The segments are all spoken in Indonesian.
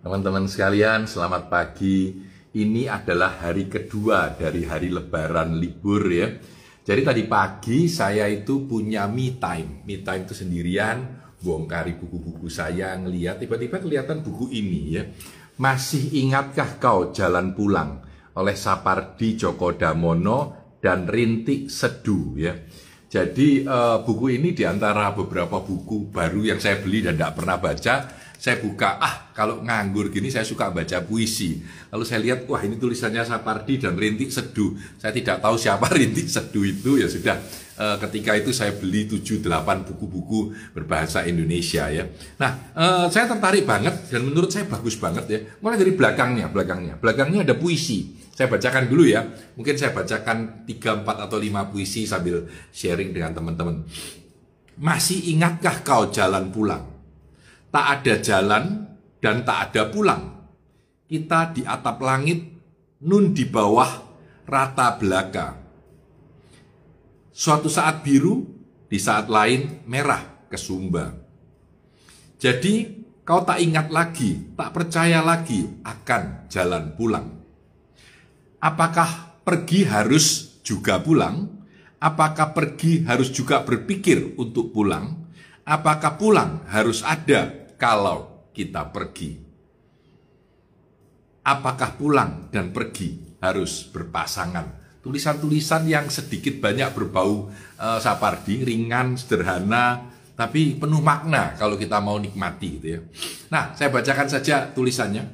Teman-teman sekalian, selamat pagi. Ini adalah hari kedua dari hari lebaran libur ya. Jadi tadi pagi saya itu punya me time. Me time itu sendirian, bongkari buku-buku saya, ngeliat tiba-tiba kelihatan buku ini ya. Masih ingatkah kau jalan pulang oleh Sapardi Djoko Damono dan Rintik Sedu ya. Jadi uh, buku ini di antara beberapa buku baru yang saya beli dan tidak pernah baca saya buka, ah kalau nganggur gini saya suka baca puisi. Lalu saya lihat, wah ini tulisannya Sapardi dan Rintik Seduh. Saya tidak tahu siapa Rintik Seduh itu, ya sudah. E, ketika itu saya beli 7-8 buku-buku berbahasa Indonesia ya. Nah, e, saya tertarik banget dan menurut saya bagus banget ya. Mulai dari belakangnya, belakangnya. Belakangnya ada puisi. Saya bacakan dulu ya. Mungkin saya bacakan 3, 4 atau 5 puisi sambil sharing dengan teman-teman. Masih ingatkah kau jalan pulang? Tak ada jalan dan tak ada pulang. Kita di atap langit, nun di bawah rata belaka. Suatu saat biru, di saat lain merah kesumba. Jadi kau tak ingat lagi, tak percaya lagi akan jalan pulang. Apakah pergi harus juga pulang? Apakah pergi harus juga berpikir untuk pulang? Apakah pulang harus ada kalau kita pergi. Apakah pulang dan pergi harus berpasangan? Tulisan-tulisan yang sedikit banyak berbau uh, Sapardi, ringan, sederhana, tapi penuh makna kalau kita mau nikmati gitu ya. Nah, saya bacakan saja tulisannya.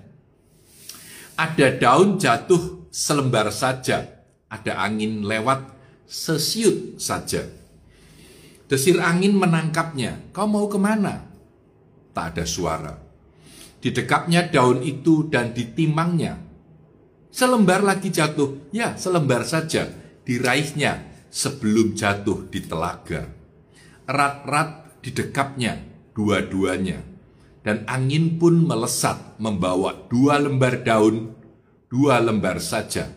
Ada daun jatuh selembar saja, ada angin lewat sesiut saja. Desir angin menangkapnya. Kau mau ke mana? Tak ada suara. Didekapnya daun itu dan ditimangnya. Selembar lagi jatuh, ya selembar saja, diraihnya sebelum jatuh di telaga. Erat-erat didekapnya dua-duanya, dan angin pun melesat membawa dua lembar daun, dua lembar saja,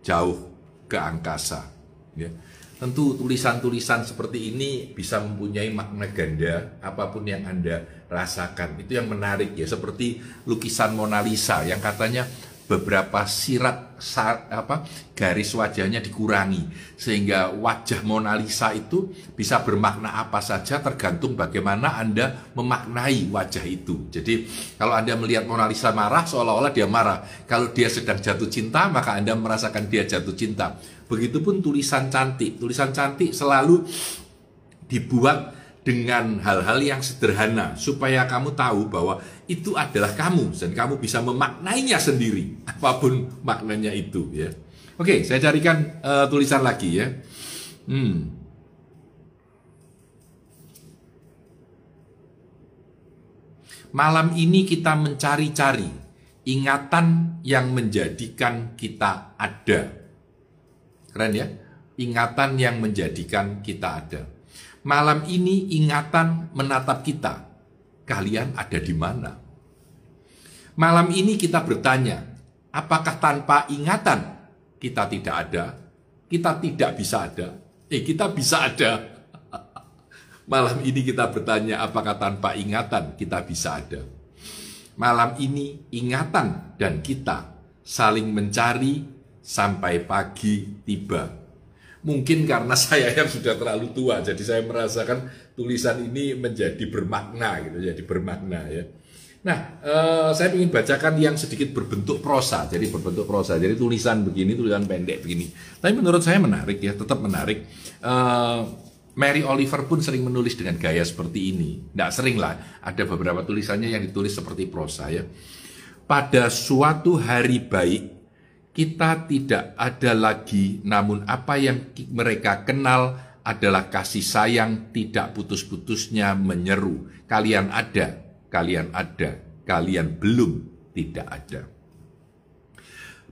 jauh ke angkasa. Ya. Tentu tulisan-tulisan seperti ini bisa mempunyai makna ganda apa pun yang Anda rasakan. Itu yang menarik ya, seperti lukisan Mona Lisa yang katanya beberapa sirat apa garis wajahnya dikurangi sehingga wajah Mona Lisa itu bisa bermakna apa saja tergantung bagaimana Anda memaknai wajah itu. Jadi kalau Anda melihat Mona Lisa marah seolah-olah dia marah. Kalau dia sedang jatuh cinta maka Anda merasakan dia jatuh cinta. Begitupun tulisan cantik. Tulisan cantik selalu dibuat dengan hal-hal yang sederhana supaya kamu tahu bahwa itu adalah kamu dan kamu bisa memaknainya sendiri apa pun maknanya itu ya. Oke, saya carikan uh, tulisan lagi ya. Hmm. Malam ini kita mencari-cari ingatan yang menjadikan kita ada. Keren ya? Ingatan yang menjadikan kita ada. Malam ini ingatan menatap kita. Kalian ada di mana? Malam ini kita bertanya, apakah tanpa ingatan kita tidak ada? Kita tidak bisa ada. Eh, kita bisa ada. Malam ini kita bertanya, apakah tanpa ingatan kita bisa ada? Malam ini ingatan dan kita saling mencari sampai pagi tiba Mungkin karena saya yang sudah terlalu tua, jadi saya merasakan tulisan ini menjadi bermakna gitu, jadi bermakna ya. Nah, eh, saya ingin bacakan yang sedikit berbentuk prosa, jadi berbentuk prosa, jadi tulisan begini, tulisan pendek begini. Tapi menurut saya menarik ya, tetap menarik. Eh, Mary Oliver pun sering menulis dengan gaya seperti ini. Tidak sering lah, ada beberapa tulisannya yang ditulis seperti prosa ya. Pada suatu hari baik, kita tidak ada lagi, namun apa yang mereka kenal adalah kasih sayang tidak putus-putusnya menyeru. Kalian ada, kalian ada, kalian belum tidak ada.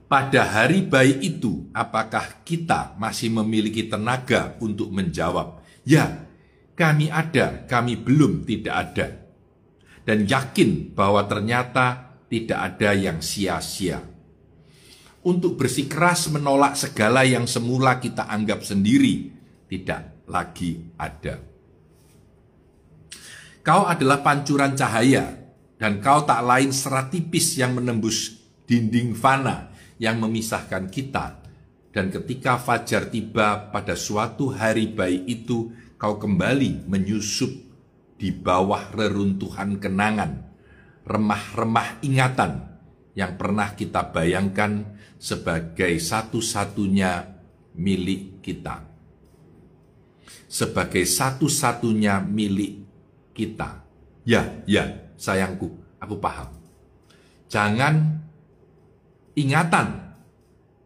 Pada hari baik itu, apakah kita masih memiliki tenaga untuk menjawab, "Ya, kami ada, kami belum tidak ada," dan yakin bahwa ternyata tidak ada yang sia-sia untuk bersikeras menolak segala yang semula kita anggap sendiri tidak lagi ada. Kau adalah pancuran cahaya Dan kau tak lain serat tipis yang menembus dinding fana yang memisahkan kita. Dan ketika fajar tiba pada suatu hari baik itu, kau kembali menyusup di bawah reruntuhan kenangan, remah-remah ingatan yang pernah kita bayangkan sebagai satu-satunya milik kita. Sebagai satu-satunya milik kita. Ya, ya, sayangku, aku paham. Jangan ingatan.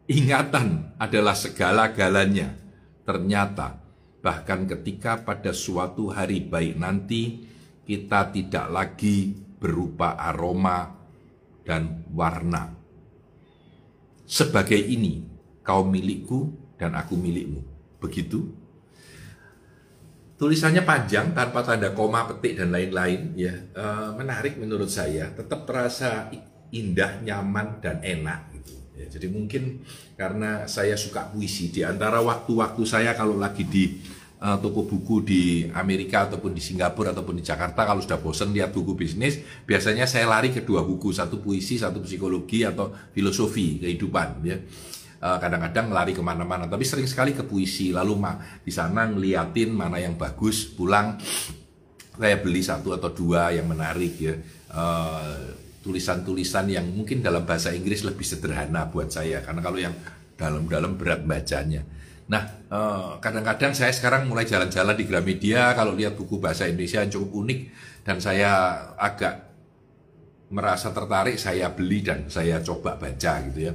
Ingatan adalah segala-galanya. Ternyata, bahkan ketika pada suatu hari baik nanti, kita tidak lagi berupa aroma dan warna. Sebagai ini, kau milikku dan aku milikmu. Begitu tulisannya panjang tanpa tanda koma petik dan lain-lain ya e, menarik menurut saya tetap terasa indah nyaman dan enak gitu ya, jadi mungkin karena saya suka puisi di antara waktu-waktu saya kalau lagi di e, toko buku di Amerika ataupun di Singapura ataupun di Jakarta kalau sudah bosan lihat buku bisnis biasanya saya lari ke dua buku satu puisi satu psikologi atau filosofi kehidupan ya Eh, kadang-kadang lari ke mana-mana, tapi sering sekali ke puisi. Lalu mah di sana ngeliatin mana yang bagus, pulang saya beli satu atau dua yang menarik ya. Eh, tulisan-tulisan yang mungkin dalam bahasa Inggris lebih sederhana buat saya, karena kalau yang dalam-dalam berat bacanya. Nah, eh, kadang-kadang saya sekarang mulai jalan-jalan di Gramedia, kalau lihat buku bahasa Indonesia yang cukup unik, dan saya agak merasa tertarik, saya beli dan saya coba baca gitu ya.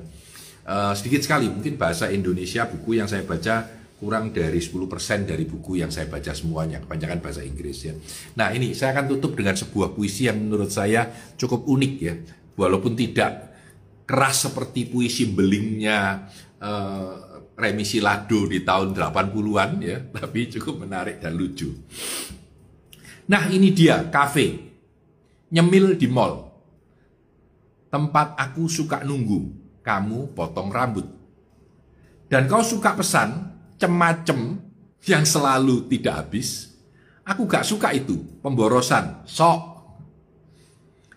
Uh, sedikit sekali mungkin bahasa Indonesia buku yang saya baca kurang dari 10% dari buku yang saya baca semuanya kebanyakan bahasa Inggris ya. Nah ini saya akan tutup dengan sebuah puisi yang menurut saya cukup unik ya walaupun tidak keras seperti puisi belingnya uh, Remisi Lado di tahun 80-an ya tapi cukup menarik dan lucu. Nah ini dia kafe nyemil di mall tempat aku suka nunggu kamu potong rambut. Dan kau suka pesan cemacem yang selalu tidak habis. Aku gak suka itu, pemborosan, sok.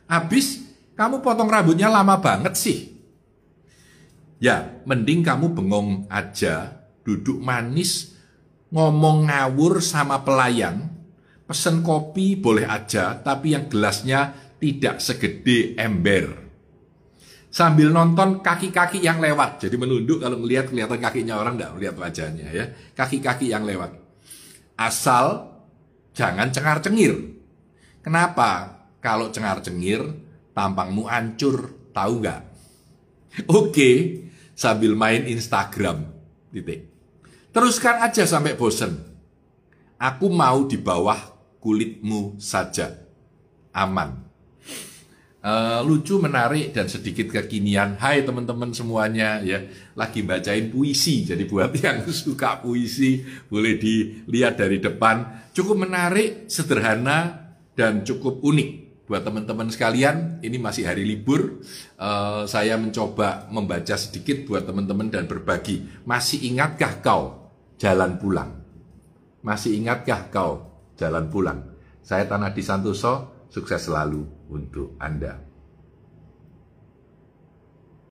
Habis, kamu potong rambutnya lama banget sih. Ya, mending kamu bengong aja, duduk manis, ngomong ngawur sama pelayan, pesen kopi boleh aja, tapi yang gelasnya tidak segede ember sambil nonton kaki-kaki yang lewat. Jadi menunduk kalau melihat kelihatan kakinya orang tidak melihat wajahnya ya. Kaki-kaki yang lewat. Asal jangan cengar-cengir. Kenapa? Kalau cengar-cengir tampangmu hancur, tahu nggak? Oke, sambil main Instagram. Titik. Teruskan aja sampai bosen. Aku mau di bawah kulitmu saja. Aman. Uh, lucu, menarik, dan sedikit kekinian. Hai teman-teman semuanya, ya lagi bacain puisi. Jadi buat yang suka puisi, boleh dilihat dari depan. Cukup menarik, sederhana, dan cukup unik. Buat teman-teman sekalian, ini masih hari libur. Uh, saya mencoba membaca sedikit buat teman-teman dan berbagi. Masih ingatkah kau jalan pulang? Masih ingatkah kau jalan pulang? Saya Tanah di Santoso, Sukses selalu untuk Anda.